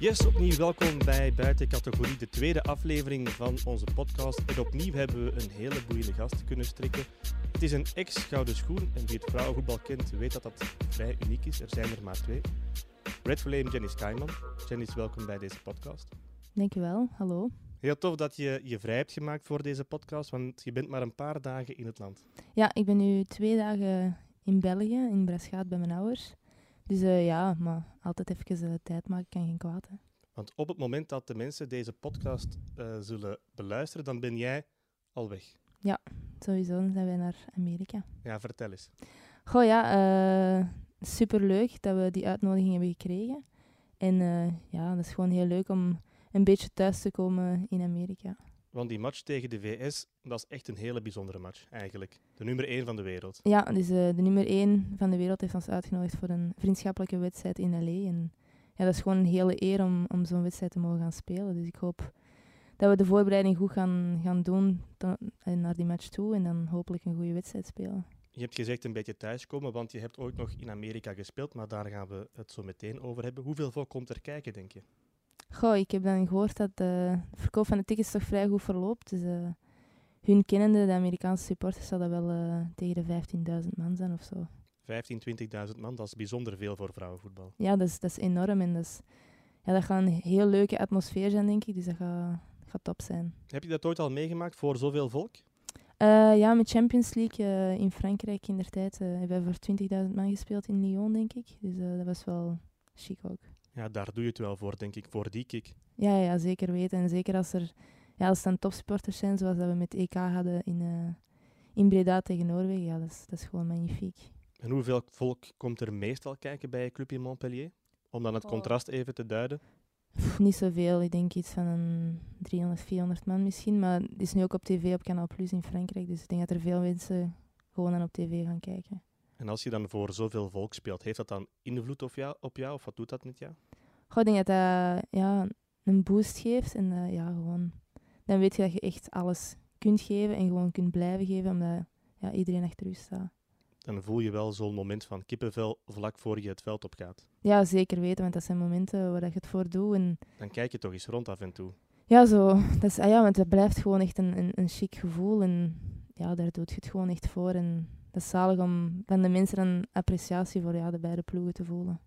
Yes, opnieuw welkom bij Buiten Categorie, de tweede aflevering van onze podcast. En opnieuw hebben we een hele boeiende gast kunnen strikken. Het is een ex-gouden schoen en wie het vrouwenvoetbal kent weet dat dat vrij uniek is. Er zijn er maar twee. Red Flame Jenny Skyman. Jenny, welkom bij deze podcast. Dankjewel, hallo. Heel tof dat je je vrij hebt gemaakt voor deze podcast, want je bent maar een paar dagen in het land. Ja, ik ben nu twee dagen in België, in Breschaat bij mijn ouders. Dus uh, ja, maar altijd even uh, tijd maken kan geen kwaad. Hè. Want op het moment dat de mensen deze podcast uh, zullen beluisteren, dan ben jij al weg. Ja, sowieso. Dan zijn wij naar Amerika. Ja, vertel eens. Goh ja, superleuk dat we die uitnodiging hebben gekregen. En ja, dat is gewoon heel leuk om een beetje thuis te komen in Amerika. Want die match tegen de VS, dat is echt een hele bijzondere match eigenlijk. De nummer 1 van de wereld. Ja, dus uh, de nummer 1 van de wereld heeft ons uitgenodigd voor een vriendschappelijke wedstrijd in L.A. En ja, dat is gewoon een hele eer om, om zo'n wedstrijd te mogen gaan spelen. Dus ik hoop dat we de voorbereiding goed gaan, gaan doen eh, naar die match toe en dan hopelijk een goede wedstrijd spelen. Je hebt gezegd een beetje thuiskomen, want je hebt ooit nog in Amerika gespeeld, maar daar gaan we het zo meteen over hebben. Hoeveel volk komt er kijken, denk je? Goh, ik heb dan gehoord dat de verkoop van de tickets toch vrij goed verloopt. Dus uh, hun kennende, de Amerikaanse supporters, zal dat wel uh, tegen de 15.000 man zijn of zo. 15, 20.000 man, dat is bijzonder veel voor vrouwenvoetbal. Ja, dat is, dat is enorm. En dat, is, ja, dat gaat een heel leuke atmosfeer zijn, denk ik. Dus dat gaat, gaat top zijn. Heb je dat ooit al meegemaakt voor zoveel volk? Uh, ja, met Champions League in Frankrijk in der tijd hebben we voor 20.000 man gespeeld in Lyon, denk ik. Dus dat was wel chic ook ja, daar doe je het wel voor, denk ik, voor die kick. Ja, ja zeker weten. En zeker als er ja, als het dan topsporters zijn, zoals dat we met EK hadden in, uh, in Breda tegen Noorwegen, ja, dat is, dat is gewoon magnifiek. En hoeveel volk komt er meestal kijken bij je club in Montpellier? Om dan het oh. contrast even te duiden. niet zoveel, ik denk iets van een 300, 400 man misschien. Maar het is nu ook op tv op Canal Plus in Frankrijk. Dus ik denk dat er veel mensen gewoon aan op tv gaan kijken. En als je dan voor zoveel volk speelt, heeft dat dan invloed op jou, op jou of wat doet dat met jou? Ik denk dat dat ja, een boost geeft. En uh, ja, gewoon, dan weet je dat je echt alles kunt geven en gewoon kunt blijven geven, omdat ja, iedereen achter u staat. Dan voel je wel zo'n moment van kippenvel vlak voor je het veld op gaat. Ja, zeker weten, want dat zijn momenten waar je het voor doet. En... Dan kijk je toch eens rond af en toe. Ja, zo. Dat is, ah ja, want het blijft gewoon echt een, een, een chic gevoel. En ja, daar doet je het gewoon echt voor. En dat is zalig om van de mensen een appreciatie voor ja, de beide ploegen te voelen.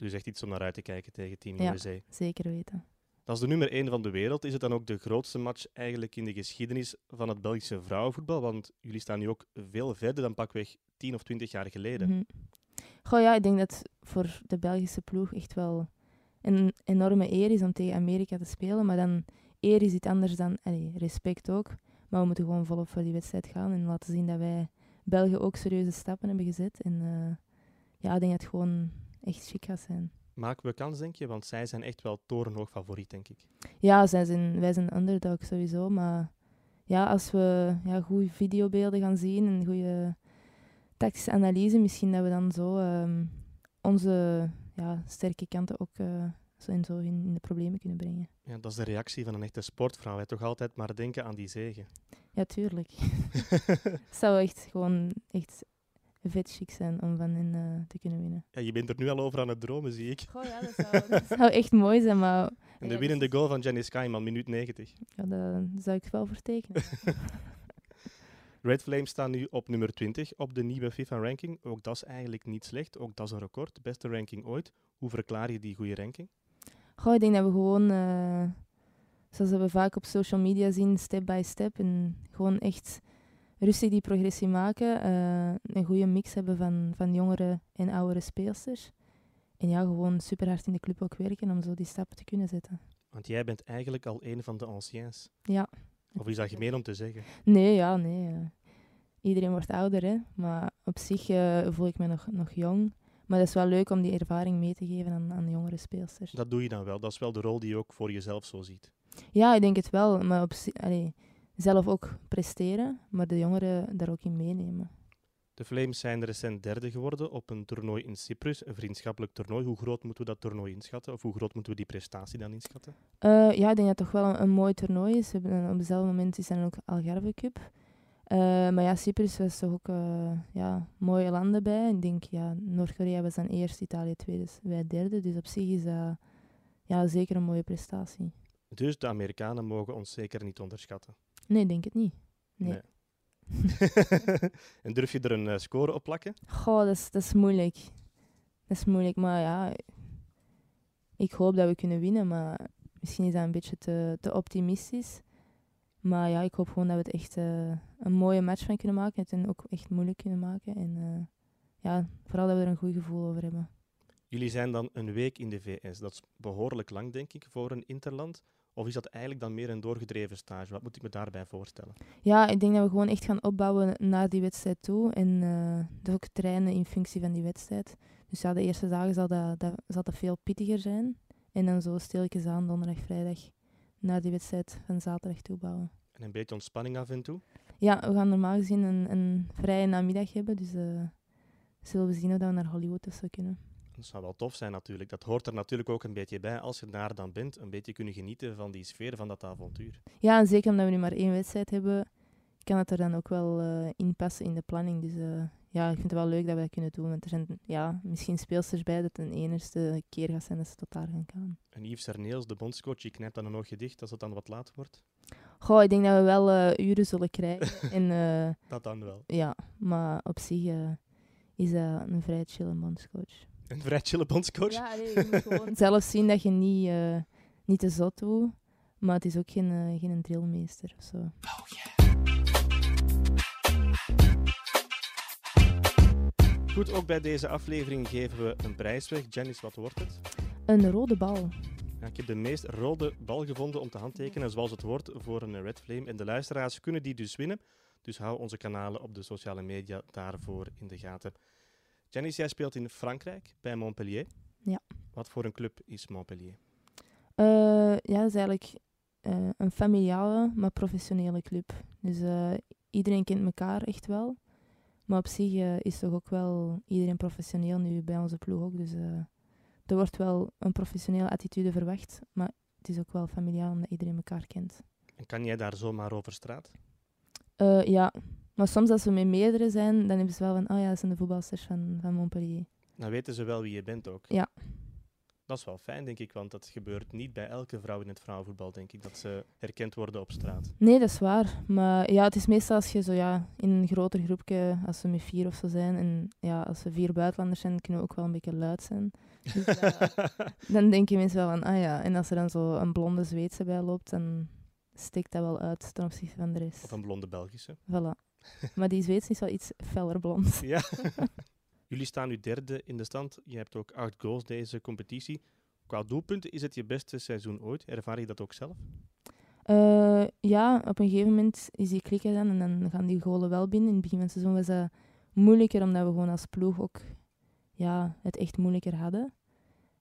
Dus echt iets om naar uit te kijken tegen Team ja, USA. zeker weten. Dat is de nummer 1 van de wereld. Is het dan ook de grootste match eigenlijk in de geschiedenis van het Belgische vrouwenvoetbal? Want jullie staan nu ook veel verder dan pakweg 10 of 20 jaar geleden. Mm Goh ja, ik denk dat voor de Belgische ploeg echt wel een enorme eer is om tegen Amerika te spelen. Maar dan eer is iets anders dan allez, respect ook. Maar we moeten gewoon volop voor die wedstrijd gaan en laten zien dat wij België ook serieuze stappen hebben gezet. En uh, ja, ik denk dat het gewoon echt chic gaat zijn. Maken we kans, denk je? Want zij zijn echt wel torenhoog favoriet, denk ik. Ja, zij zijn, wij zijn underdog sowieso. Maar ja, als we ja, goede videobeelden gaan zien en goede tactische analyse, misschien dat we dan zo um, onze ja, sterke kanten ook uh, zo en zo in, in, de problemen kunnen brengen. Ja, dat is de reactie van een echte sportvrouw. Wij toch altijd maar denken aan die zegen. Ja, tuurlijk. het zou echt gewoon echt vet chic zijn om van hen uh, te kunnen winnen. Ja, je bent er nu al over aan het dromen, zie ik. Goh, ja, dat zou, dat zou echt mooi zijn, maar... En de winnende goal van Jenny Skyman, minuut 90. Ja, daar zou ik wel voor tekenen. Red Flames staan nu op nummer 20 op de nieuwe FIFA-ranking. Ook dat is eigenlijk niet slecht. Ook dat is een record. Beste ranking ooit. Hoe verklaar je die goede ranking? Goh, ik denk dat we gewoon... Uh, zoals we vaak op social media zien, step by step. En gewoon echt rustig die progressie maken. Uh, een goede mix hebben van, van jongere en oudere speelsters. En ja, gewoon super hard in de club ook werken om zo die stappen te kunnen zetten. Want jij bent eigenlijk al een van de anciens. Ja. Of is dat gemeen om te zeggen? Nee, ja, nee. Uh, iedereen wordt ouder, hè. Maar op zich uh, voel ik me nog, nog jong. Maar het is wel leuk om die ervaring mee te geven aan, aan de jongere speelsters. Dat doe je dan wel. Dat is wel de rol die je ook voor jezelf zo ziet. Ja, ik denk het wel. Maar op, allee, zelf ook presteren, maar de jongeren daar ook in meenemen. De Flames zijn recent derde geworden op een toernooi in Cyprus, een vriendschappelijk toernooi. Hoe groot moeten we dat toernooi inschatten? Of hoe groot moeten we die prestatie dan inschatten? Uh, ja, ik denk dat het toch wel een, een mooi toernooi is. We hebben, op hetzelfde moment is er ook Algarve Cup. Uh, maar ja, Cyprus was toch ook uh, ja, mooie landen bij. Ik denk, ja, Noord-Korea was dan eerst, Italië tweede, wij derde. Dus op zich is dat ja, zeker een mooie prestatie. Dus de Amerikanen mogen ons zeker niet onderschatten. Nee, denk het niet. Nee. en durf je er een uh, score op plakken? Goh, dat is, dat is moeilijk. Dat is moeilijk, maar ja... Ik hoop dat we kunnen winnen, maar misschien is dat een beetje te, te optimistisch. Maar ja, ik hoop gewoon dat we het echt uh, een mooie match van kunnen maken. En ook echt moeilijk kunnen maken. En uh, ja, vooral dat we er een goed gevoel over hebben. Jullie zijn dan een week in de VS. Dat is behoorlijk lang, denk ik, voor een interland. Of is dat eigenlijk dan meer een doorgedreven stage? Wat moet ik me daarbij voorstellen? Ja, ik denk dat we gewoon echt gaan opbouwen naar die wedstrijd toe. En uh, dus ook trainen in functie van die wedstrijd. Dus ja, de eerste dagen zal dat, dat, zal dat veel pittiger zijn. En dan zo stilletjes aan, donderdag, vrijdag, naar die wedstrijd van zaterdag toe bouwen. En een beetje ontspanning af en toe? Ja, we gaan normaal gezien een, een vrije namiddag hebben. Dus uh, zullen we zien of we naar Hollywood of zo kunnen. Dat zou wel tof zijn natuurlijk. Dat hoort er natuurlijk ook een beetje bij als je daar dan bent. Een beetje kunnen genieten van die sfeer, van dat avontuur. Ja, en zeker omdat we nu maar één wedstrijd hebben, kan het er dan ook wel uh, in passen in de planning. Dus uh, ja, ik vind het wel leuk dat we dat kunnen doen. Want er zijn ja, misschien speelsters bij dat het een enigste keer gaat zijn dat ze tot daar gaan gaan. En Yves Serneels, de bondscoach, die knijpt dan een oogje dicht als het dan wat laat wordt? Goh, ik denk dat we wel uh, uren zullen krijgen. en, dat dan wel? Ja, maar op zich is dat een vrij chille bondscoach. Een vrij chille bondscoach? Ja, nee, je moet gewoon zelf zien dat je niet, uh, niet te zot doet. Maar het is ook geen, uh, geen drillmeester of zo. Oh, yeah. Goed, ook bij deze aflevering geven we een prijs weg. Janice, wat wordt het? Een rode bal. Ja, ik heb de meest rode bal gevonden om te handtekenen, zoals het wordt voor een Red Flame. En de luisteraars kunnen die dus winnen. Dus hou onze kanalen op de sociale media daarvoor in de gaten. Janice, jij speelt in Frankrijk bij Montpellier. Ja. Wat voor een club is Montpellier? Uh, ja, dat is eigenlijk uh, een familiale, maar professionele club. Dus uh, iedereen kent elkaar echt wel. Maar op zich is toch ook wel iedereen professioneel nu bij onze ploeg ook. Dus er wordt wel een professionele attitude verwacht. Maar het is ook wel familiaal omdat iedereen elkaar kent. En kan jij daar zomaar over straat? ja, maar soms als we met meerdere zijn, dan hebben ze wel van, oh ja, dat zijn de voetbalsters van, van Montpellier. Dan weten ze wel wie je bent ook. Ja. Dat is wel fijn, denk ik, want dat gebeurt niet bij elke vrouw in het vrouwenvoetbal, denk ik, dat ze herkend worden op straat. Nee, dat is waar. Maar ja, het is meestal als je zo ja, in een groter groepje, als we met vier of zo zijn, en ja, als we vier buitenlanders zijn, kunnen we ook wel een beetje luid zijn. Dus, uh, dan denken mensen wel van, ah ja, en als er dan zo een blonde Zweedse bij loopt, dan steekt dat wel uit ten opzichte van de rest. Of een blonde Belgische. Voilà. Maar die Zweeds is wel iets feller blond. Ja. Jullie staan nu derde in de stand. Je hebt ook acht goals deze competitie. Qua doelpunten is het je beste seizoen ooit. Ervaar je dat ook zelf? Uh, ja, op een gegeven moment is die klikken dan en dan gaan die golen wel binnen. In het begin van het seizoen was dat moeilijker, omdat we gewoon als ploeg ook ja, het echt moeilijker hadden.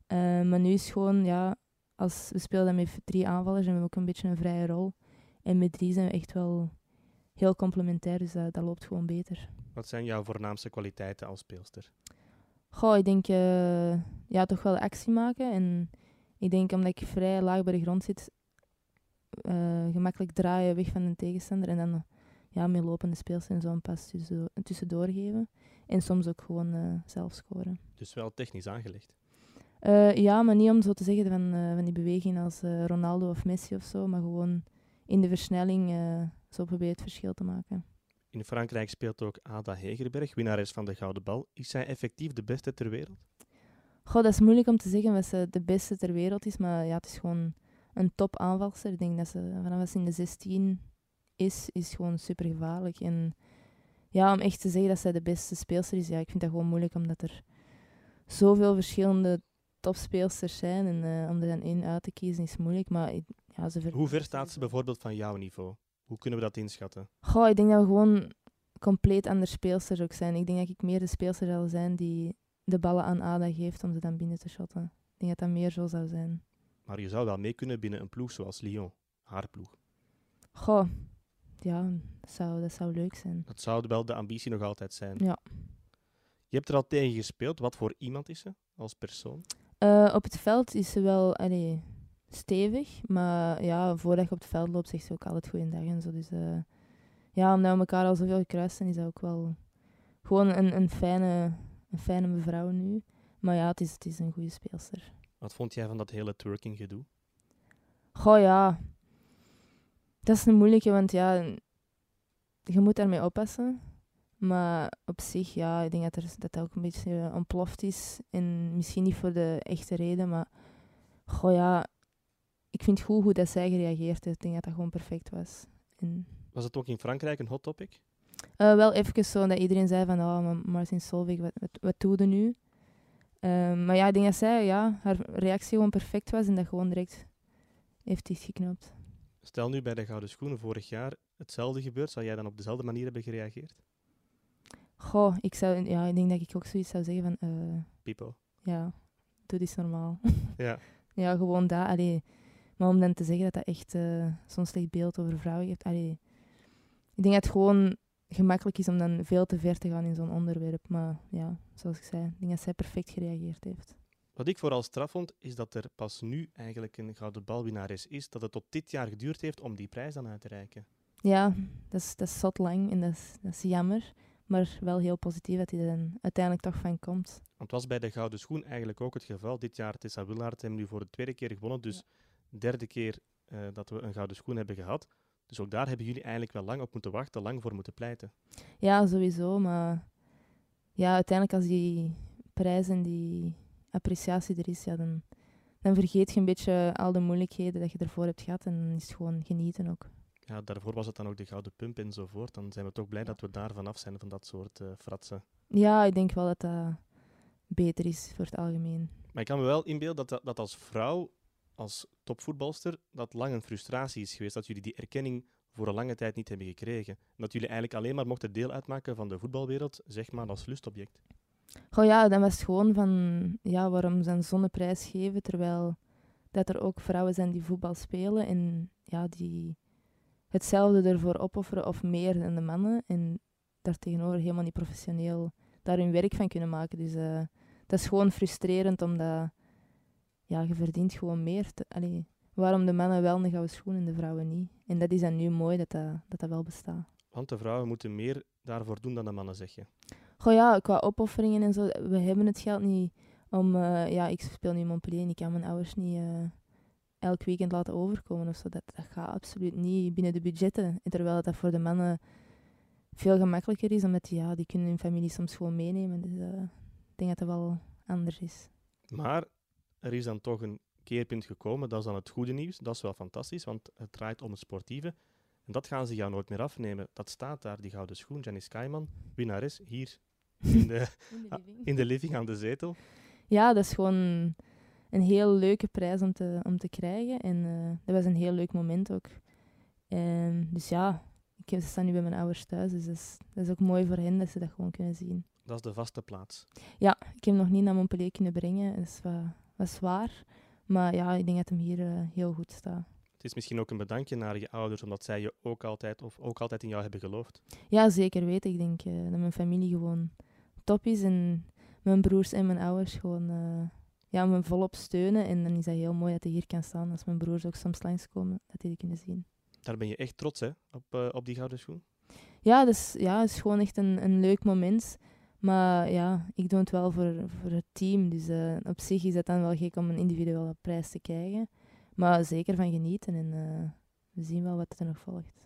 Uh, maar nu is gewoon, ja, als we spelen met drie aanvallers en we hebben ook een beetje een vrije rol. En met drie zijn we echt wel heel complementair, dus dat, dat, loopt gewoon beter. Wat zijn jouw voornaamste kwaliteiten als speelster? Goh, ik denk uh, ja, toch wel actie maken. En ik denk omdat ik vrij laag bij de grond zit, uh, gemakkelijk draaien weg van een tegenstander en dan ja, met lopende speelster en zo'n pas tussen, tussendoor geven. En soms ook gewoon uh, zelf scoren. Dus wel technisch aangelegd? ja, maar niet om zo te zeggen van, van die beweging als Ronaldo of Messi of zo, maar gewoon in de versnelling zo probeer het verschil te maken. In Frankrijk speelt ook Ada Hegerberg, winnares van de Gouden Bal. Is zij effectief de beste ter wereld? Goh, dat is moeilijk om te zeggen wat ze de beste ter wereld is, maar ja, het is gewoon een top aanvalster. Ik denk dat ze vanaf ze in de 16 is, is gewoon super gevaarlijk. En ja, om echt te zeggen dat zij de beste speelster is, ja, ik vind dat gewoon moeilijk omdat er zoveel verschillende topspeelsters zijn. En uh, om er dan één uit te kiezen is moeilijk. Maar ja, ze Hoe ver staat ze bijvoorbeeld van jouw niveau? Hoe kunnen we dat inschatten? Goh, ik denk dat we gewoon compleet andere speelsters ook zijn. Ik denk dat ik meer de speelster zal zijn die de ballen aan Ada geeft om ze dan binnen te shotten. Ik denk dat dat meer zo zou zijn. Maar je zou wel mee kunnen binnen een ploeg zoals Lyon, haar ploeg. Goh, ja, dat zou, dat zou leuk zijn. Dat zou wel de ambitie nog altijd zijn. Ja. Je hebt er al tegen gespeeld. Wat voor iemand is ze als persoon? Uh, op het veld is ze wel... Allee, stevig. Maar ja, voordat je op het veld loopt, zegt ze ook altijd goeiedag en zo. Dus uh, ja, omdat we elkaar al zoveel gekruist zijn, is dat ook wel gewoon een, een, fijne, een fijne mevrouw nu. Maar ja, het is, het is een goede speelster. Wat vond jij van dat hele twerking gedoe? Goh ja, dat is een moeilijke, want ja, je moet daarmee oppassen. Maar op zich, ja, ik denk dat er, dat, dat ook een beetje ontploft is. En misschien niet voor de echte reden, maar goh ja, ik vind goed hoe dat zij gereageerd heeft. Ik denk dat dat gewoon perfect was. En, Was het ook in Frankrijk een hot topic? eh, wel even zo dat iedereen zei van, oh, Martin Solveig, wat, wat, wat doe je nu? Ehm, maar ja, ik denk dat zij, ja, haar reactie gewoon perfect was en dat gewoon direct heeft dichtgeknoopt. Stel nu bij de Gouden Schoenen vorig jaar hetzelfde gebeurt, zou jij dan op dezelfde manier hebben gereageerd? Goh, ik, zou, ja, ik denk dat ik ook zoiets zou zeggen van, eh, Pipo. ja, doe dit normaal. Ja. ja, gewoon dat. Allee. Maar om dan te zeggen dat dat echt eh, zo'n slecht beeld over vrouwen geeft. Allee. Ik denk dat het gewoon gemakkelijk is om dan veel te ver te gaan in zo'n onderwerp. Maar ja, zoals ik zei, ik denk dat zij perfect gereageerd heeft. Wat ik vooral straf vond, is dat er pas nu eigenlijk een gouden balwinnares is. Dat het tot dit jaar geduurd heeft om die prijs dan uit te reiken. Ja, dat is, dat is zot lang en dat is, dat is jammer. Maar wel heel positief dat hij er dan uiteindelijk toch van komt. Want het was bij de Gouden Schoen eigenlijk ook het geval. Dit jaar Tessa Willaert hebben nu voor de tweede keer gewonnen. Dus derde keer eh, dat we een Gouden Schoen hebben gehad. Dus ook daar hebben jullie eigenlijk wel lang op moeten wachten, lang voor moeten pleiten. Ja, sowieso. Maar ja, uiteindelijk als die prijs en die appreciatie er is, ja, dan, dan vergeet je een beetje al de moeilijkheden dat je ervoor hebt gehad. En dan is het gewoon genieten ook. Ja, daarvoor was het dan ook de Gouden Pump enzovoort. Dan zijn we toch blij dat we daar vanaf zijn van dat soort eh, fratsen. Ja, ik denk wel dat dat beter is voor het algemeen. Maar ik kan me wel inbeelden dat, dat, dat als vrouw, als topvoetbalster, dat lang een frustratie is geweest. Dat jullie die erkenning voor een lange tijd niet hebben gekregen. En dat jullie eigenlijk alleen maar mochten deel uitmaken van de voetbalwereld, zeg maar als lustobject. Goh ja, dan was gewoon van, ja, waarom een zonneprijs geven, terwijl dat er ook vrouwen zijn die voetbal spelen en ja, die hetzelfde ervoor opofferen of meer dan de mannen en daartegenover helemaal niet professioneel daar hun werk van kunnen maken. Dus eh, dat is gewoon frustrerend, omdat ja, je verdient gewoon meer. Te, allee, waarom de mannen wel een gouden schoen en de vrouwen niet? En dat is dan nu mooi dat dat, dat, dat wel bestaat. Want de vrouwen moeten meer daarvoor doen dan de mannen, zeg je. Goh ja, qua opofferingen en zo, we hebben het geld niet om... eh, ja, ik speel nu in Montpellier en ik kan mijn ouders niet eh, elk weekend laten overkomen of zo. Dat, dat gaat absoluut niet binnen de budgetten. En Terwijl dat voor de mannen veel gemakkelijker is, omdat ja, die kunnen hun familie soms gewoon meenemen. Dus eh, ik denk dat dat wel anders is. Maar er is dan toch een keerpunt gekomen, dat is dan het goede nieuws. Dat is wel fantastisch, want het draait om het sportieve. En dat gaan ze jou nooit meer afnemen. Dat staat daar, die gouden schoen. Janice Kaiman, winnares, hier in de, in de living aan de zetel. Ja, dat is gewoon een heel leuke prijs om te, om te krijgen. En eh, dat was een heel leuk moment ook. En, dus ja, ik heb- ze staan nu bij mijn ouders thuis. Dus dat is, dat is ook mooi voor hen dat ze dat gewoon kunnen zien. Dat is de vaste plaats. Ja, ik heb hem nog niet naar Montpellier kunnen brengen. Dat is wat, wat zwaar. Maar ja, ik denk dat hem hier eh, heel goed staat. Het is misschien ook een bedankje naar je ouders, omdat zij je ook altijd, of ook altijd in jou hebben geloofd. Ja, zeker weten. Ik denk eh, dat mijn familie gewoon top is. En mijn broers en mijn ouders gewoon eh, ja, me volop steunen. En dan is dat heel mooi dat hij hier kan staan. Als mijn broers ook soms langskomen, dat die die kunnen zien. Daar ben je echt trots hè, op, op die gouden schoen. Ja, dus ja, het is gewoon echt een, een leuk moment. Maar ja, ik doe het wel voor, voor het team. Dus eh, op zich is het dan wel gek om een individuele prijs te krijgen. Maar zeker van genieten en eh, we zien wel wat er nog volgt.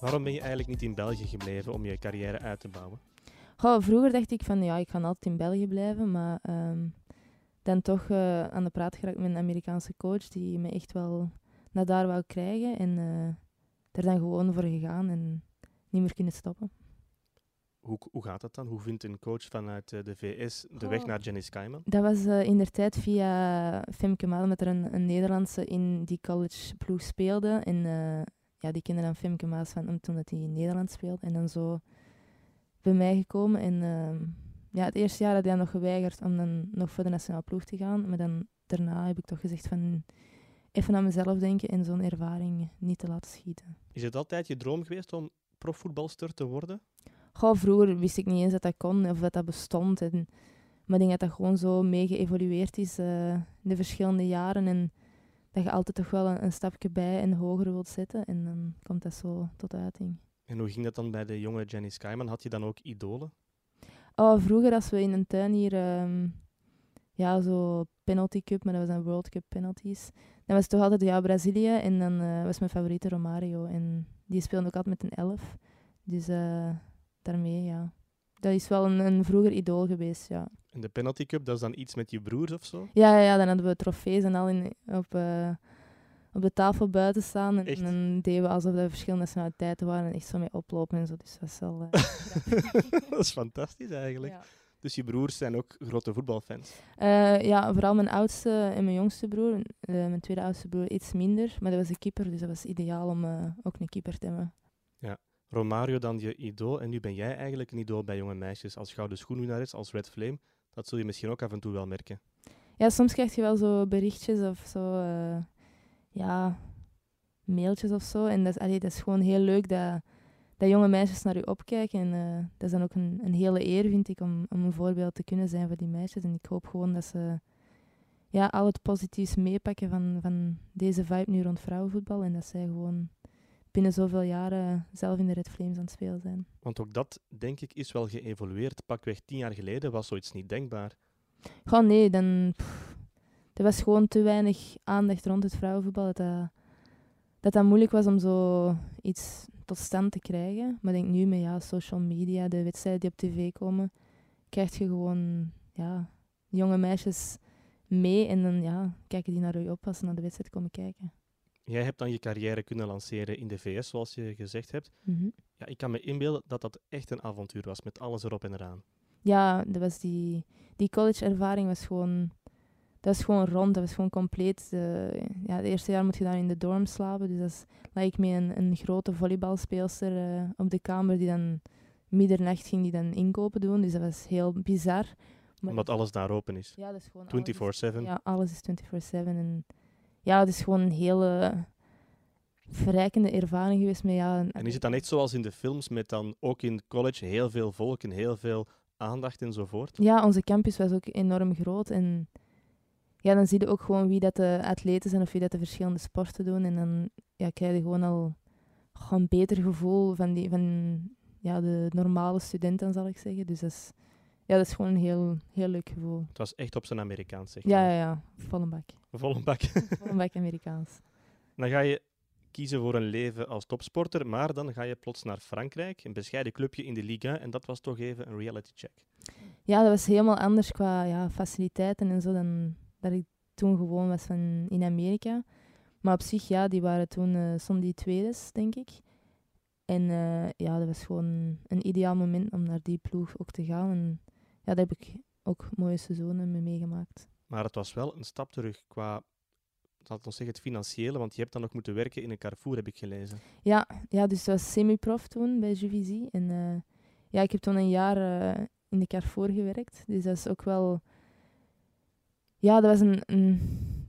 Waarom ben je eigenlijk niet in België gebleven om je carrière uit te bouwen? Goh, vroeger dacht ik van ja, ik ga altijd in België blijven. Maar ehm, dan toch eh, aan de praat geraakt met een Amerikaanse coach die me echt wel naar daar wou krijgen. En eh er dan gewoon voor gegaan en niet meer kunnen stoppen. Hoe, hoe gaat dat dan? Hoe vindt een coach vanuit eh, de VS de weg naar Janice Kaiman? Dat was eh, in der tijd via Femke Maal, met er een, een Nederlandse in die college ploeg speelde. En eh, ja, die kende dan Femke Maas van hem toen dat hij in Nederland speelde. En dan zo bij mij gekomen. En ehm, ja, het eerste jaar had hij nog geweigerd om dan nog voor de nationale ploeg te gaan. Maar dan daarna heb ik toch gezegd van even aan mezelf denken en zo'n ervaring niet te laten schieten. Is het altijd je droom geweest om profvoetbalster te worden? Goh, vroeger wist ik niet eens dat dat kon of dat dat bestond. En, maar ik denk dat dat gewoon zo mee geëvolueerd is eh, in de verschillende jaren. En dat je altijd toch wel een, een stapje bij en hoger wilt zetten. En dan komt dat zo tot uiting. En hoe ging dat dan bij de jonge Jenny Skyman? Had je dan ook idolen? Oh, vroeger als we in een tuin hier, ehm, ja, zo penalty cup, maar dat was een World Cup penalties. Dan was het toch altijd, ja, Brazilië en dan eh, was mijn favoriete Romario. En die speelde ook altijd met een elf. Dus eh, daarmee, ja. Dat is wel een, een vroeger idool geweest, ja. En de penalty cup, dat is dan iets met je broers of zo? Ja, ja, ja dan hadden we trofees en al in, op, eh, op de tafel buiten staan. En, dan deden we alsof er verschillende nationaliteiten waren en echt zo mee oplopen en zo. Dus dat is wel... eh, dat is fantastisch eigenlijk. ja. Dus je broers zijn ook grote voetbalfans. Eh, ja, vooral mijn oudste en mijn jongste broer. Eh, mijn tweede oudste broer iets minder, maar dat was een keeper, dus dat was ideaal om ook een keeper te hebben. Romario dan je idool en nu ben jij eigenlijk een idool bij jonge meisjes als gouden schoenwinnares, als Red Flame. Dat zul je misschien ook af en toe wel merken. Ja, soms krijg je wel zo berichtjes of zo, ja, mailtjes of zo. En dat is, allee, dat is gewoon heel leuk dat, dat jonge meisjes naar u opkijken. En eh, dat is dan ook een, een hele eer, vind ik, om, om een voorbeeld te kunnen zijn voor die meisjes. En ik hoop gewoon dat ze ja, al het positiefs meepakken van, van deze vibe nu rond vrouwenvoetbal. En dat zij gewoon binnen zoveel jaren zelf in de Red Flames aan het spelen zijn. Want ook dat, denk ik, is wel geëvolueerd. Pakweg tien jaar geleden was zoiets niet denkbaar. Gewoon nee, dan, pff, er was gewoon te weinig aandacht rond het vrouwenvoetbal. Dat dat, dat dat moeilijk was om zo iets tot stand te krijgen. Maar ik denk nu met ja, social media, de wedstrijden die op tv komen, krijg je gewoon ja, jonge meisjes mee. En dan ja, kijken die naar u op als ze naar de wedstrijd komen kijken. Jij hebt dan je carrière kunnen lanceren in de VS, zoals je gezegd hebt. Mhm. Ja, ik kan me inbeelden dat dat echt een avontuur was, met alles erop en eraan. Ja, dat was die, die college-ervaring was gewoon, dat was gewoon rond, dat was gewoon compleet. eh, ja, het eerste jaar moet je daar in de dorm slapen, dus dat is like met een, een grote volleybalspeelster eh, op de kamer die dan middernacht ging die dan inkopen doen, dus dat was heel bizar. Maar Omdat alles daar open is. ja, dat is gewoon alles 24-7. is- Ja, alles is 24-7 en ja, het is gewoon een hele verrijkende ervaring geweest met ja... En is het dan echt zoals in de films, met dan ook in college heel veel volk en heel veel aandacht enzovoort? Ja, onze campus was ook enorm groot. En ja, dan zie je ook gewoon wie dat de atleten zijn of wie dat de verschillende sporten doen. En dan ja, krijg je gewoon al gewoon een beter gevoel van, die, van ja, de normale studenten, zal ik zeggen. Dus dat is, ja, dat is gewoon een heel, heel leuk gevoel. Het was echt op zijn Amerikaans, zeg Ja, ja, ja. Volle bak. Volle bak. Volle bak Amerikaans. Dan ga je kiezen voor een leven als topsporter, maar dan ga je plots naar Frankrijk, een bescheiden clubje in de Liga, en dat was toch even een reality check. Ja, dat was helemaal anders qua ja, faciliteiten en zo dan dat ik toen gewoon was van in Amerika. Maar op zich, ja, die waren toen, stonden die tweedes, denk ik. En eh, ja, dat was gewoon een ideaal moment om naar die ploeg ook te gaan. En ja, daar heb ik ook mooie seizoenen mee meegemaakt. Maar het was wel een stap terug qua, laten we zeggen, het financiële, want je hebt dan nog moeten werken in een Carrefour, heb ik gelezen. Ja, ja dus dat was semi-prof toen bij Juvisy. En eh, ja, ik heb toen een jaar eh, in de Carrefour gewerkt. Dus dat is ook wel... Ja, dat was een, een,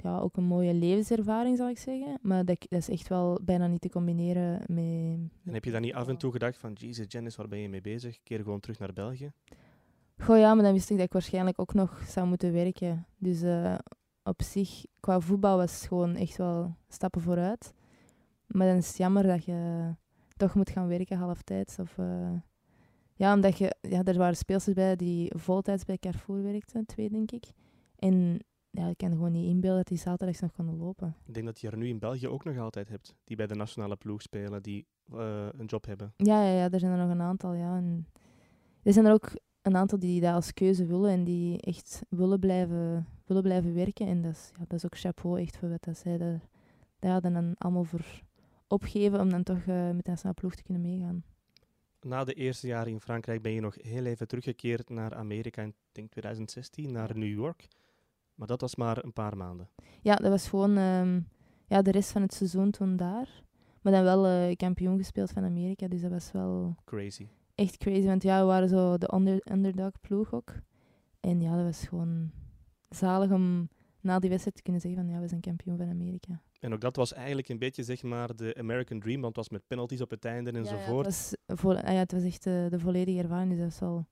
ja, ook een mooie levenservaring, zal ik zeggen. Maar dat, dat is echt wel bijna niet te combineren met... En heb je dan niet af en toe gedacht van, Jesus, Janice, waar ben je mee bezig? Keer gewoon terug naar België. Goh ja, maar dan wist ik dat ik waarschijnlijk ook nog zou moeten werken. Dus eh, op zich, qua voetbal was het gewoon echt wel stappen vooruit. Maar dan is het jammer dat je toch moet gaan werken halftijds. Of, eh, ja, omdat je, ja, er waren speelsters bij die voltijds bij Carrefour werkten, twee denk ik. En ja, ik kan gewoon niet inbeelden dat die zaterdags nog konden lopen. Ik denk dat je er nu in België ook nog altijd hebt, die bij de nationale ploeg spelen, die eh, een job hebben. Ja, ja, ja, er zijn er nog een aantal, ja. En er zijn er ook een aantal die dat als keuze willen en die echt willen blijven, willen blijven werken. En dat is, ja, dat is ook chapeau echt voor wat dat zij daar, daar dan allemaal voor opgeven om dan toch eh, met de nationale ploeg te kunnen meegaan. Na de eerste jaren in Frankrijk ben je nog heel even teruggekeerd naar Amerika in denk 2016, naar New York. Maar dat was maar een paar maanden. Ja, dat was gewoon ehm, ja, de rest van het seizoen toen daar. Maar dan wel eh, kampioen gespeeld van Amerika, dus dat was wel Crazy. echt crazy. Want ja, we waren zo de onder, underdog ploeg ook. En ja, dat was gewoon zalig om na die wedstrijd te kunnen zeggen van ja, we zijn kampioen van Amerika. En ook dat was eigenlijk een beetje zeg maar de American Dream, want het was met penalties op het einde Ja, ja, enzovoort. het, was vo- ah ja, het was echt eh, de volledige ervaring, dus dat is wel...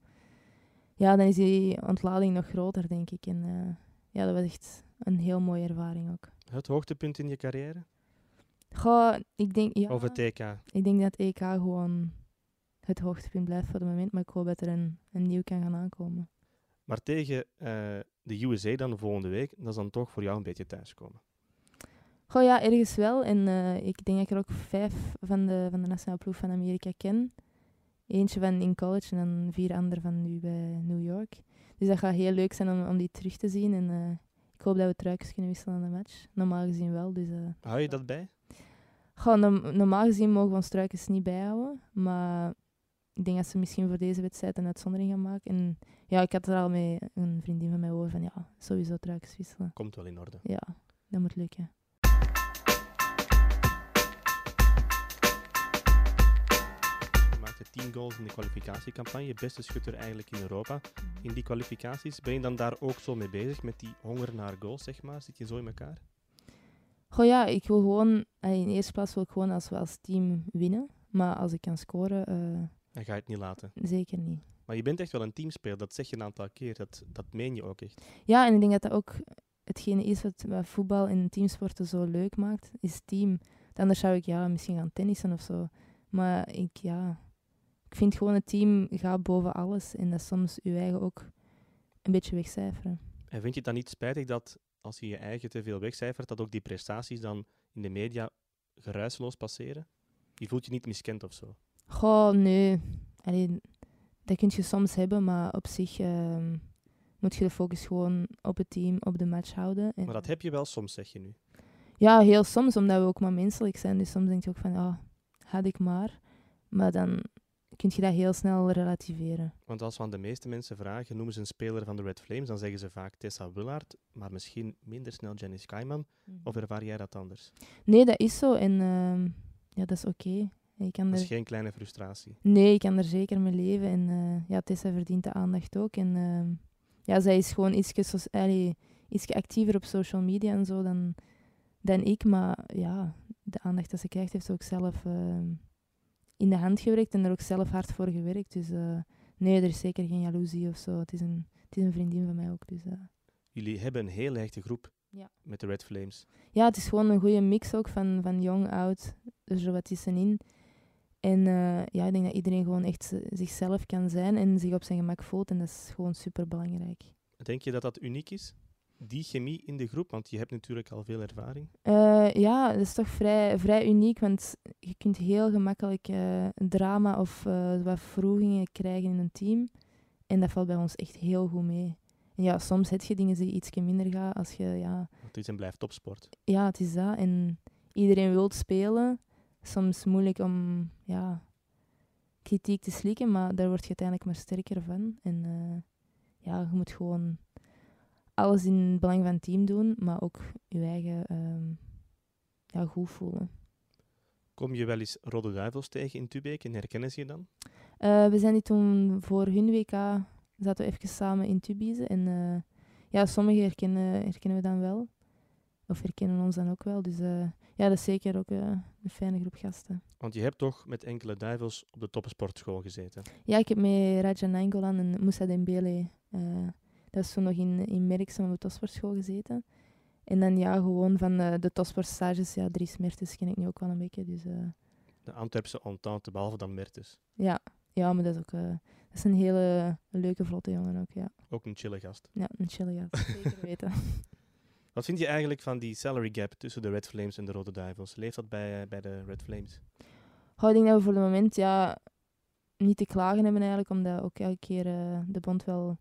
Ja, dan is die ontlading nog groter, denk ik. En eh, ja, dat was echt een heel mooie ervaring ook. Het hoogtepunt in je carrière? Goh, ik denk, ja, Of het EK? ik denk dat EK gewoon het hoogtepunt blijft voor het moment. Maar ik hoop dat er een, een nieuw kan gaan aankomen. Maar tegen eh, de USA dan de volgende week, dat is dan toch voor jou een beetje thuiskomen. Goh, ja, ergens wel. En eh, ik denk dat ik er ook vijf van de, van de nationale ploeg van Amerika ken. Eentje van in college en dan vier anderen van nu bij New York. Dus dat gaat heel leuk zijn om, om die terug te zien. En eh, ik hoop dat we truikens kunnen wisselen aan de match. Normaal gezien wel. Dus, eh, Hou je dat bij? norm- normaal gezien mogen we ons truikens niet bijhouden. Maar ik denk dat ze misschien voor deze wedstrijd een uitzondering gaan maken. En ja, ik had er al met een vriendin van mij over van ja, sowieso truikens wisselen. Komt wel in orde. Ja, dat moet lukken. 10 goals in de kwalificatiecampagne, beste schutter eigenlijk in Europa. In die kwalificaties, ben je dan daar ook zo mee bezig, met die honger naar goals, zeg maar? Zit je zo in elkaar? Goh ja, ik wil gewoon, allee, in eerste plaats wil ik gewoon als we als team winnen. Maar als ik kan scoren, eh, Dan ga je het niet laten. zeker niet. Maar je bent echt wel een teamspeler, dat zeg je een aantal keer. Dat, dat meen je ook echt. Ja, en ik denk dat dat ook hetgene is wat, wat voetbal en teamsporten zo leuk maakt, is team. Anders zou ik ja, misschien gaan tennissen of zo. Maar ik, ja, ik vind gewoon het team gaat boven alles. En dat soms je eigen ook een beetje wegcijferen. En vind je het dan niet spijtig dat als je je eigen te veel wegcijfert, dat ook die prestaties dan in de media geruisloos passeren? Je voelt je niet miskend of zo. Goh, nee. Allee, dat kun je soms hebben, maar op zich ehm, moet je de focus gewoon op het team, op de match houden. En Maar dat heb je wel soms, zeg je nu. Ja, heel soms, omdat we ook maar menselijk zijn. Dus soms denk je ook van, ah, had ik maar. Maar dan kun je dat heel snel relativeren. Want als we aan de meeste mensen vragen, noemen ze een speler van de Red Flames, dan zeggen ze vaak Tessa Willard, maar misschien minder snel Jenny Skyman. Of ervaar jij dat anders? Nee, dat is zo. En ehm, ja, dat is oké. Ik kan Dat er... is geen kleine frustratie. Nee, ik kan er zeker mee leven. En eh, ja, Tessa verdient de aandacht ook. En ehm, ja, zij is gewoon iets ietsje actiever op social media en zo dan, dan ik. Maar ja, de aandacht dat ze krijgt, heeft ze ook zelf ehm, in de hand gewerkt en er ook zelf hard voor gewerkt. Dus eh, nee, er is zeker geen jaloezie of zo. Het is een, het is een vriendin van mij ook. Dus, eh. Jullie hebben een heel hechte groep Ja. met de Red Flames. Ja, het is gewoon een goede mix ook van, van jong, oud, er zo wat tussenin. En eh, ja, ik denk dat iedereen gewoon echt zichzelf kan zijn en zich op zijn gemak voelt. En dat is gewoon super belangrijk. Denk je dat dat uniek is? Die chemie in de groep, want je hebt natuurlijk al veel ervaring. Eh, ja, dat is toch vrij, vrij uniek, want je kunt heel gemakkelijk eh, drama of eh, wat vroegingen krijgen in een team. En dat valt bij ons echt heel goed mee. En ja, soms heb je dingen die iets minder gaan als je, ja, het is en blijft topsport. ja, het is dat. En iedereen wil spelen. Soms moeilijk om ja, kritiek te slikken, maar daar word je uiteindelijk maar sterker van. En ja, je moet gewoon alles in het belang van het team doen, maar ook je eigen ehm, ja, goed voelen. Kom je wel eens Rode Duivels tegen in Tubeek en herkennen ze je dan? Eh, we zijn die toen voor hun WK, zaten we even samen in Tubize. En eh, ja, sommigen herkennen, herkennen we dan wel. Of herkennen ons dan ook wel. Dus eh, ja, dat is zeker ook een fijne groep gasten. Want je hebt toch met enkele duivels op de topsportschool gezeten. Ja, ik heb met Raja Nainggolan en Moussa Dembele, dat is toen nog in, in Merksem op de topsportschool gezeten. En dan ja, gewoon van de, de topsportstages, ja, Dries Mertens ken ik nu ook wel een beetje. Dus eh, De Antwerpse entente, behalve dan Mertens. ja. ja, maar dat is ook eh, dat is een hele leuke, vlotte jongen ook, ja. Ook een chille gast. Ja, een chille gast, zeker weten. Wat vind je eigenlijk van die salary gap tussen de Red Flames en de Rode Duivels? Leeft dat bij, eh, bij de Red Flames? Goh, ik denk dat we voor het moment ja, niet te klagen hebben eigenlijk, omdat ook elke keer eh, de bond wel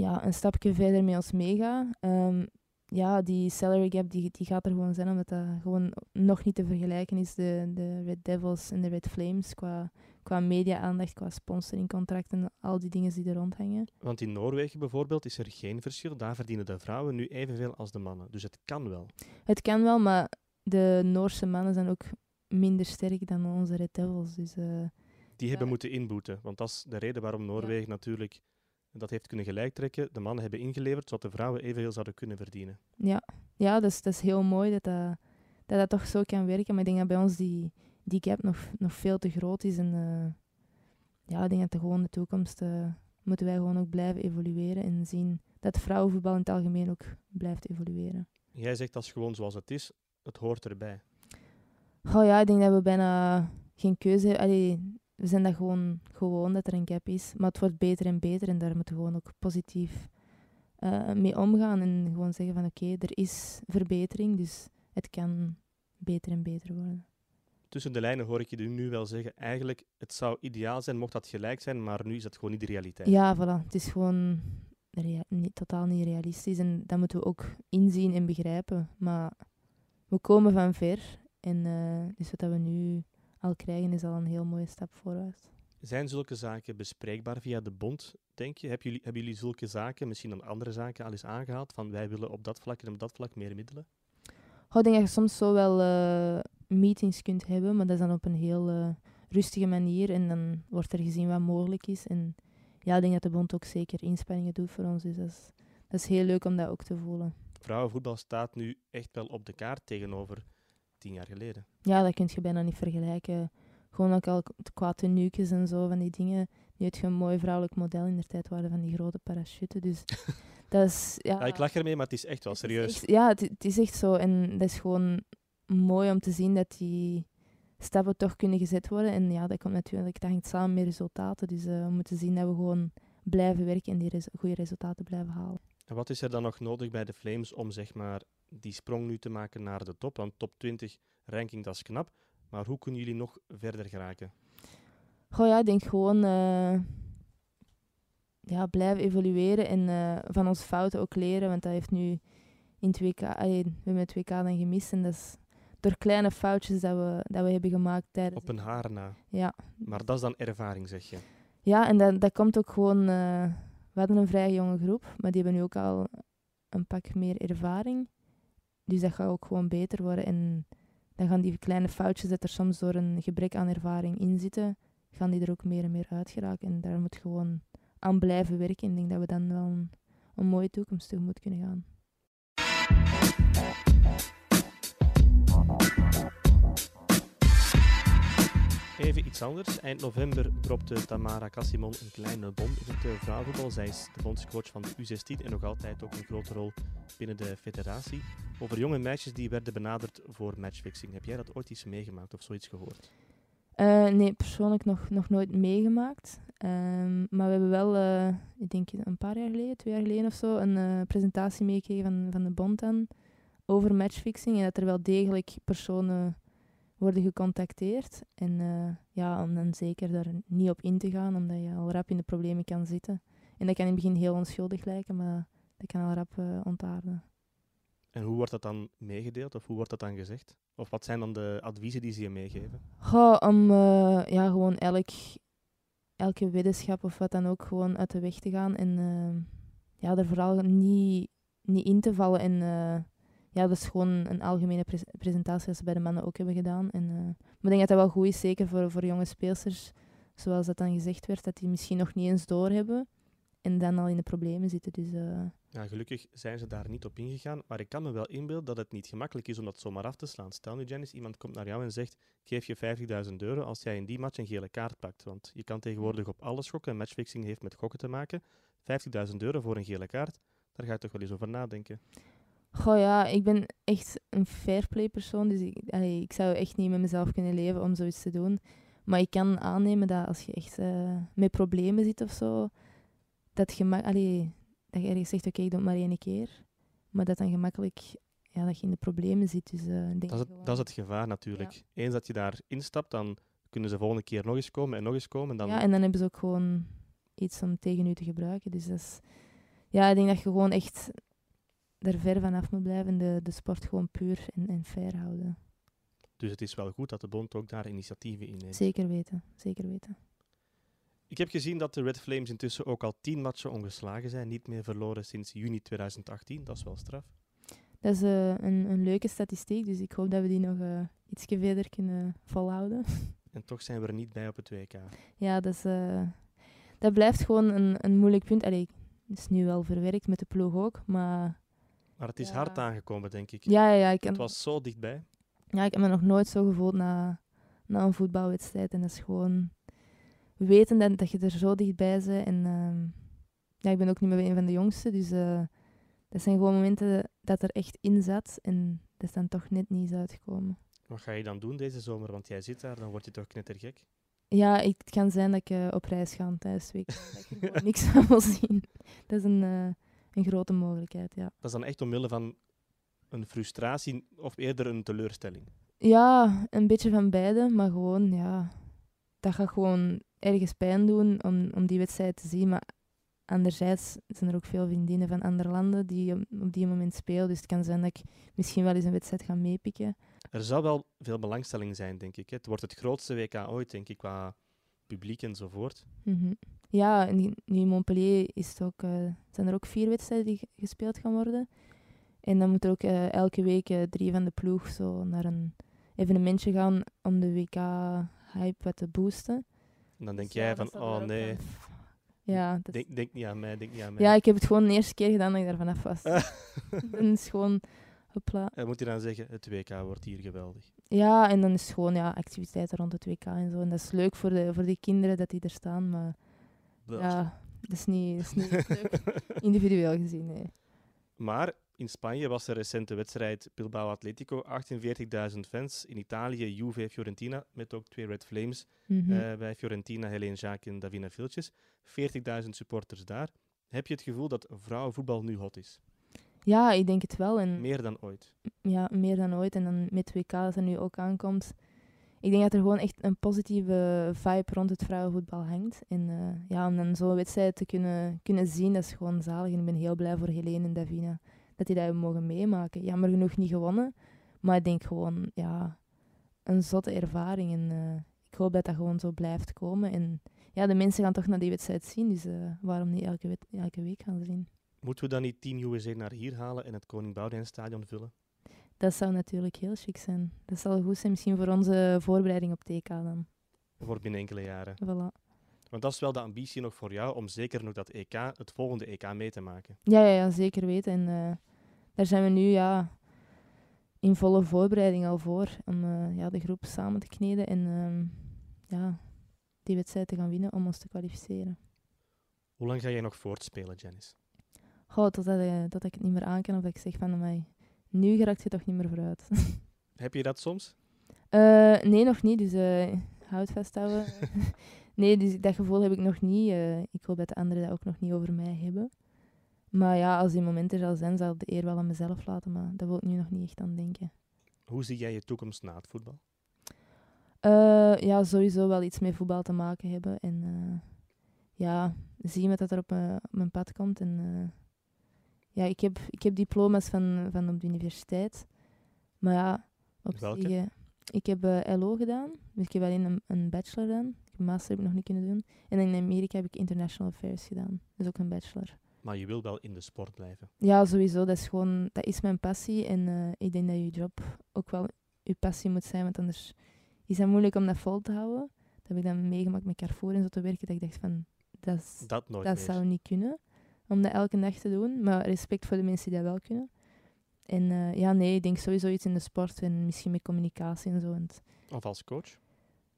ja, een stapje verder met ons meegaat. Ehm, ja, die salary gap die, die gaat er gewoon zijn, omdat dat gewoon nog niet te vergelijken is, de, de Red Devils en de Red Flames, qua, qua media-aandacht, qua sponsoringcontracten, al die dingen die er rondhangen. Want in Noorwegen bijvoorbeeld is er geen verschil. Daar verdienen de vrouwen nu evenveel als de mannen. Dus het kan wel. Het kan wel, maar de Noorse mannen zijn ook minder sterk dan onze Red Devils, dus... eh, Die hebben moeten inboeten. Want dat is de reden waarom Noorwegen natuurlijk dat heeft kunnen gelijktrekken. De mannen hebben ingeleverd, zodat de vrouwen evenveel zouden kunnen verdienen. Ja, ja is, dat is heel mooi dat dat, dat dat toch zo kan werken. Maar ik denk dat bij ons die, die gap nog, nog veel te groot is. En eh, ja, ik denk dat de gewoon de toekomst eh, moeten wij gewoon ook blijven evolueren en zien dat vrouwenvoetbal in het algemeen ook blijft evolueren. Jij zegt dat is gewoon zoals het is. Het hoort erbij. Oh ja, ik denk dat we bijna geen keuze hebben. We zijn dat gewoon gewoon dat er een gap is. Maar het wordt beter en beter en daar moeten we gewoon ook positief eh, mee omgaan. En gewoon zeggen van oké, er is verbetering, dus het kan beter en beter worden. Tussen de lijnen hoor ik je nu wel zeggen, eigenlijk, het zou ideaal zijn mocht dat gelijk zijn, maar nu is dat gewoon niet de realiteit. Ja, voilà. Het is gewoon niet, totaal niet realistisch en dat moeten we ook inzien en begrijpen. Maar we komen van ver en eh, dus wat we nu al krijgen is al een heel mooie stap vooruit. Zijn zulke zaken bespreekbaar via de bond, denk je? Hebben jullie, hebben jullie zulke zaken, misschien dan andere zaken, al eens aangehaald? Van wij willen op dat vlak en op dat vlak meer middelen? Oh, ik denk dat je soms zo wel eh, meetings kunt hebben, maar dat is dan op een heel eh, rustige manier. En dan wordt er gezien wat mogelijk is. En ja, ik denk dat de bond ook zeker inspanningen doet voor ons. Dus dat is, dat is heel leuk om dat ook te voelen. Vrouwenvoetbal staat nu echt wel op de kaart tegenover tien jaar geleden. Ja, dat kun je bijna niet vergelijken. Gewoon ook al qua tenuukjes en zo, van die dingen. Nu heb je een mooi vrouwelijk model. In de tijd waren van die grote parachuten. Dus dat is... Ja, Ja, ik lach ermee, maar het is echt wel serieus. echt- ja, het, het is echt zo. En dat is gewoon mooi om te zien dat die stappen toch kunnen gezet worden. En ja, dat komt natuurlijk, dat hangt samen met resultaten. Dus eh, we moeten zien dat we gewoon blijven werken en die res- goede resultaten blijven halen. En wat is er dan nog nodig bij de Flames om zeg maar, die sprong nu te maken naar de top? Want top 20 ranking, dat is knap. Maar hoe kunnen jullie nog verder geraken? Goh ja, ik denk gewoon eh, ja, blijven evolueren en eh, van onze fouten ook leren. Want dat heeft nu in het WK, allee, we hebben het WK dan gemist. En dat is door kleine foutjes dat we, dat we hebben gemaakt tijdens... Op een haar na. Ja, Maar dat is dan ervaring, zeg je. Ja, en dat, dat komt ook gewoon... eh, we hadden een vrij jonge groep, maar die hebben nu ook al een pak meer ervaring. Dus dat gaat ook gewoon beter worden. En dan gaan die kleine foutjes dat er soms door een gebrek aan ervaring in zitten, gaan die er ook meer en meer uit geraken. En daar moet gewoon aan blijven werken. En ik denk dat we dan wel een, een mooie toekomst tegemoet kunnen gaan. Even iets anders. Eind november dropte Tamara Cassimon een kleine bom in het eh, vrouwenvoetbal. Zij is de bondscoach van de U16 en nog altijd ook een grote rol binnen de federatie. Over jonge meisjes die werden benaderd voor matchfixing. Heb jij dat ooit eens meegemaakt of zoiets gehoord? Eh, nee, persoonlijk nog, nog nooit meegemaakt. Ehm, maar we hebben wel, eh, ik denk een paar jaar geleden, twee jaar geleden of zo, een presentatie meegekregen van, van de bond dan over matchfixing. En dat er wel degelijk personen worden gecontacteerd. En eh, ja, om dan zeker daar niet op in te gaan, omdat je al rap in de problemen kan zitten. En dat kan in het begin heel onschuldig lijken, maar dat kan al rap eh, ontaarden. En hoe wordt dat dan meegedeeld of hoe wordt dat dan gezegd? Of wat zijn dan de adviezen die ze je meegeven? Goh, om eh, ja, gewoon elk, elke weddenschap of wat dan ook gewoon uit de weg te gaan. En ja, er vooral niet, niet in te vallen. En ja, dat is gewoon een algemene pres- presentatie als ze bij de mannen ook hebben gedaan. En, eh, maar ik denk dat dat wel goed is, zeker voor, voor jonge speelsters. Zoals dat dan gezegd werd, dat die misschien nog niet eens doorhebben. En dan al in de problemen zitten. Dus eh, Ja, gelukkig zijn ze daar niet op ingegaan, maar ik kan me wel inbeelden dat het niet gemakkelijk is om dat zomaar af te slaan. Stel nu, Janice, iemand komt naar jou en zegt, geef je 50.000 euro als jij in die match een gele kaart pakt. Want je kan tegenwoordig op alles gokken en matchfixing heeft met gokken te maken. 50.000 euro voor een gele kaart, daar ga je toch wel eens over nadenken. Goh ja, ik ben echt een fairplay persoon, dus ik, allee, ik zou echt niet met mezelf kunnen leven om zoiets te doen. Maar ik kan aannemen dat als je echt eh, met problemen zit of zo, dat je, allee, dat je ergens zegt, oké, ik doe het maar één keer. Maar dat dan gemakkelijk, ja, dat je in de problemen zit. Dus, ik denk Dat is het, dat is het gevaar natuurlijk. Eens dat je daar instapt, dan kunnen ze volgende keer nog eens komen en nog eens komen. En dan, Ja, en dan hebben ze ook gewoon iets om tegen u te gebruiken. Dus dat is, ja, ik denk dat je gewoon echt er ver van af moet blijven en de, de sport gewoon puur en, en fair houden. Dus het is wel goed dat de bond ook daar initiatieven in neemt. Zeker weten, zeker weten. Ik heb gezien dat de Red Flames intussen ook al tien matchen ongeslagen zijn. Niet meer verloren sinds juni 2018. Dat is wel straf. Dat is eh, een, een leuke statistiek, dus ik hoop dat we die nog uh, iets verder kunnen volhouden. En toch zijn we er niet bij op het WK. Ja, dat, is, uh, dat blijft gewoon een, een moeilijk punt. Allee, het is nu wel verwerkt met de ploeg ook, maar... Maar het is Ja. hard aangekomen, denk ik. Ja, ja, ja, ik, Het was zo dichtbij. ja, ik heb me nog nooit zo gevoeld na, na een voetbalwedstrijd. En dat is gewoon weten dat, dat je er zo dichtbij bent. En ehm, ja, ik ben ook niet meer een van de jongsten, dus eh, dat zijn gewoon momenten dat er echt in zat. En dat is dan toch net niet is uitgekomen. Wat ga je dan doen deze zomer? Want jij zit daar, dan word je toch knettergek? Ja, ik- het kan zijn dat ik eh, op reis ga tijdens week. dat ik niks van wil zien. Dat is een, eh, een grote mogelijkheid, ja. Dat is dan echt omwille van een frustratie of eerder een teleurstelling. Ja, een beetje van beide, maar gewoon, ja... Dat gaat gewoon ergens pijn doen om, om die wedstrijd te zien. Maar anderzijds zijn er ook veel vriendinnen van andere landen die op, die moment spelen. Dus het kan zijn dat ik misschien wel eens een wedstrijd ga meepikken. Er zal wel veel belangstelling zijn, denk ik. Het wordt het grootste WK ooit, denk ik, qua publiek enzovoort. Mhm. Ja, nu in Montpellier is het ook, eh, zijn er ook vier wedstrijden die ge- gespeeld gaan worden. En dan moet er ook eh, elke week eh, drie van de ploeg zo naar een evenementje gaan om de WK-hype wat te boosten. En dan denk Dus jij van, oh nee, Ja, dat denk, denk niet aan mij, denk niet aan mij. ja, ik heb het gewoon de eerste keer gedaan dat ik daar vanaf was. dan is gewoon, hopla. En moet je dan zeggen, het WK wordt hier geweldig. Ja, en dan is het gewoon ja, activiteiten rond het WK en zo. En dat is leuk voor, de, voor die kinderen dat die er staan, maar Wel. ja, dat is niet, dat is niet echt leuk. Individueel gezien, nee. Maar in Spanje was er de wedstrijd Bilbao Atletico, 48.000 fans. In Italië Juve Fiorentina, met ook twee Red Flames Mhm. eh, bij Fiorentina, Helene Jacques en Davina Viltjes. 40.000 supporters daar. Heb je het gevoel dat vrouwenvoetbal nu hot is? Ja, ik denk het wel. En Meer dan ooit. ja, meer dan ooit. En dan met WK dat er nu ook aankomt. Ik denk dat er gewoon echt een positieve vibe rond het vrouwenvoetbal hangt. En eh, ja, om dan zo'n wedstrijd te kunnen, kunnen zien, dat is gewoon zalig. En ik ben heel blij voor Helene en Davina dat die dat hebben mogen meemaken. Jammer genoeg niet gewonnen. Maar ik denk gewoon, ja, een zotte ervaring. En eh, ik hoop dat dat gewoon zo blijft komen. En ja, de mensen gaan toch naar die wedstrijd zien. Dus eh, waarom niet elke, elke week gaan zien? Moeten we dan niet Team USA naar hier halen en het Koning Boudewijn Stadion vullen? Dat zou natuurlijk heel chic zijn. Dat zal goed zijn misschien voor onze voorbereiding op TK dan. Voor binnen enkele jaren. Voilà. Want dat is wel de ambitie nog voor jou, om zeker nog dat EK, het volgende EK mee te maken. Ja, ja, ja, zeker weten. En eh, daar zijn we nu ja, in volle voorbereiding al voor. Om eh, ja, de groep samen te kneden en ehm, ja, die wedstrijd te gaan winnen om ons te kwalificeren. Hoe lang ga jij nog voortspelen, Janice? Goh, totdat, eh, dat ik het niet meer aan kan of dat ik zeg van, mij nu geraakt je toch niet meer vooruit. Heb je dat soms? Eh, nee, nog niet. Dus eh houd vasthouden. nee, dus dat gevoel heb ik nog niet. Eh, ik hoop dat de anderen dat ook nog niet over mij hebben. Maar ja, als die moment er zal zijn, zal ik de eer wel aan mezelf laten. Maar daar wil ik nu nog niet echt aan denken. Hoe zie jij je toekomst na het voetbal? Eh, ja, sowieso wel iets met voetbal te maken hebben. En eh, ja, zien wat dat er op, mijn- op mijn pad komt. En eh, ja, ik heb, ik heb diploma's van, van op de universiteit. Maar ja, op Welke? zich, eh, ik heb eh, LO gedaan. Dus ik heb alleen een, een bachelor gedaan. Een master heb ik nog niet kunnen doen. En in Amerika heb ik international affairs gedaan. Dus ook een bachelor. Maar je wil wel in de sport blijven. Ja, sowieso. Dat is gewoon, dat is mijn passie. En eh, ik denk dat je job ook wel je passie moet zijn, want anders is het moeilijk om dat vol te houden. Dat heb ik dan meegemaakt met Carrefour en zo te werken, dat ik dacht van, dat, Dat nooit dat meer. zou niet kunnen, om dat elke dag te doen. Maar respect voor de mensen die dat wel kunnen. En eh, ja, nee, ik denk sowieso iets in de sport en misschien met communicatie en zo. En Of als coach?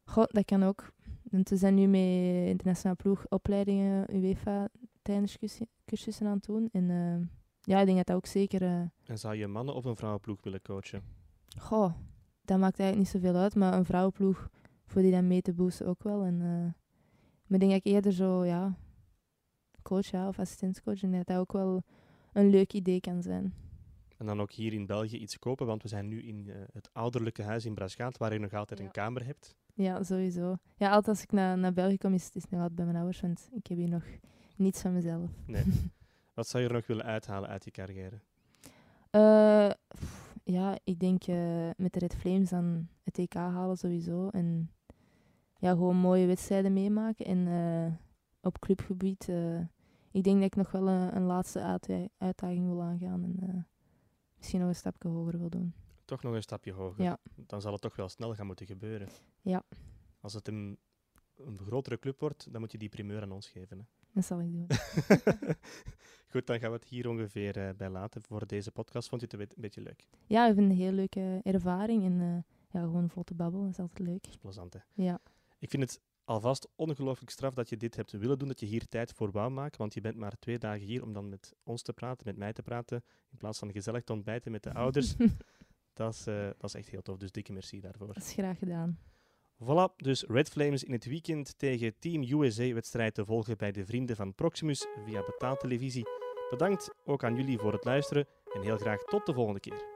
Goh, dat kan ook. Want we zijn nu met de nationale ploeg opleidingen UEFA trainerscursussen aan het doen. En eh, ja, ik denk dat dat ook zeker... eh, En zou je een mannen- of een vrouwenploeg willen coachen? goh, dat maakt eigenlijk niet zoveel uit. Maar een vrouwenploeg, voor die dan mee te boosten ook wel. En, maar ik denk dat ik eerder zo, ja... Coach, ja, of assistentscoach. En dat dat ook wel een leuk idee kan zijn. En dan ook hier in België iets kopen, want we zijn nu in eh, het ouderlijke huis in Braschaat, waar je nog altijd Ja. een kamer hebt. Ja, sowieso. Ja, altijd als ik naar, naar België kom, is het is nog altijd bij mijn ouders. Want ik heb hier nog niets van mezelf. Nee. Wat zou je er nog willen uithalen uit je carrière? Eh, pff, ja, ik denk eh, met de Red Flames dan het EK halen sowieso. En ja, gewoon mooie wedstrijden meemaken. En op clubgebied, eh, ik denk dat ik nog wel een, een laatste uitda- uitdaging wil aangaan. En eh, misschien nog een stapje hoger wil doen. Toch nog een stapje hoger. Ja. Dan zal het toch wel snel gaan moeten gebeuren. Ja. Als het een, een grotere club wordt, dan moet je die primeur aan ons geven. Hè. Dat zal ik doen. Goed, dan gaan we het hier ongeveer eh, bij laten voor deze podcast. Vond je het een, beetje- een beetje leuk? Ja, ik vind het een heel leuke ervaring. En ja, gewoon vol te babbelen, dat is altijd leuk. Dat is plezant, hè? Ja, Ik vind het alvast ongelooflijk straf dat je dit hebt willen doen, dat je hier tijd voor wou maken, want je bent maar twee dagen hier om dan met ons te praten, met mij te praten, in plaats van gezellig te ontbijten met de ouders. Dat is, eh, dat is echt heel tof, dus dikke merci daarvoor. Dat is graag gedaan. Voilà, dus Red Flames in het weekend tegen Team USA-wedstrijd te volgen bij de vrienden van Proximus via betaaltelevisie. Bedankt ook aan jullie voor het luisteren en heel graag tot de volgende keer.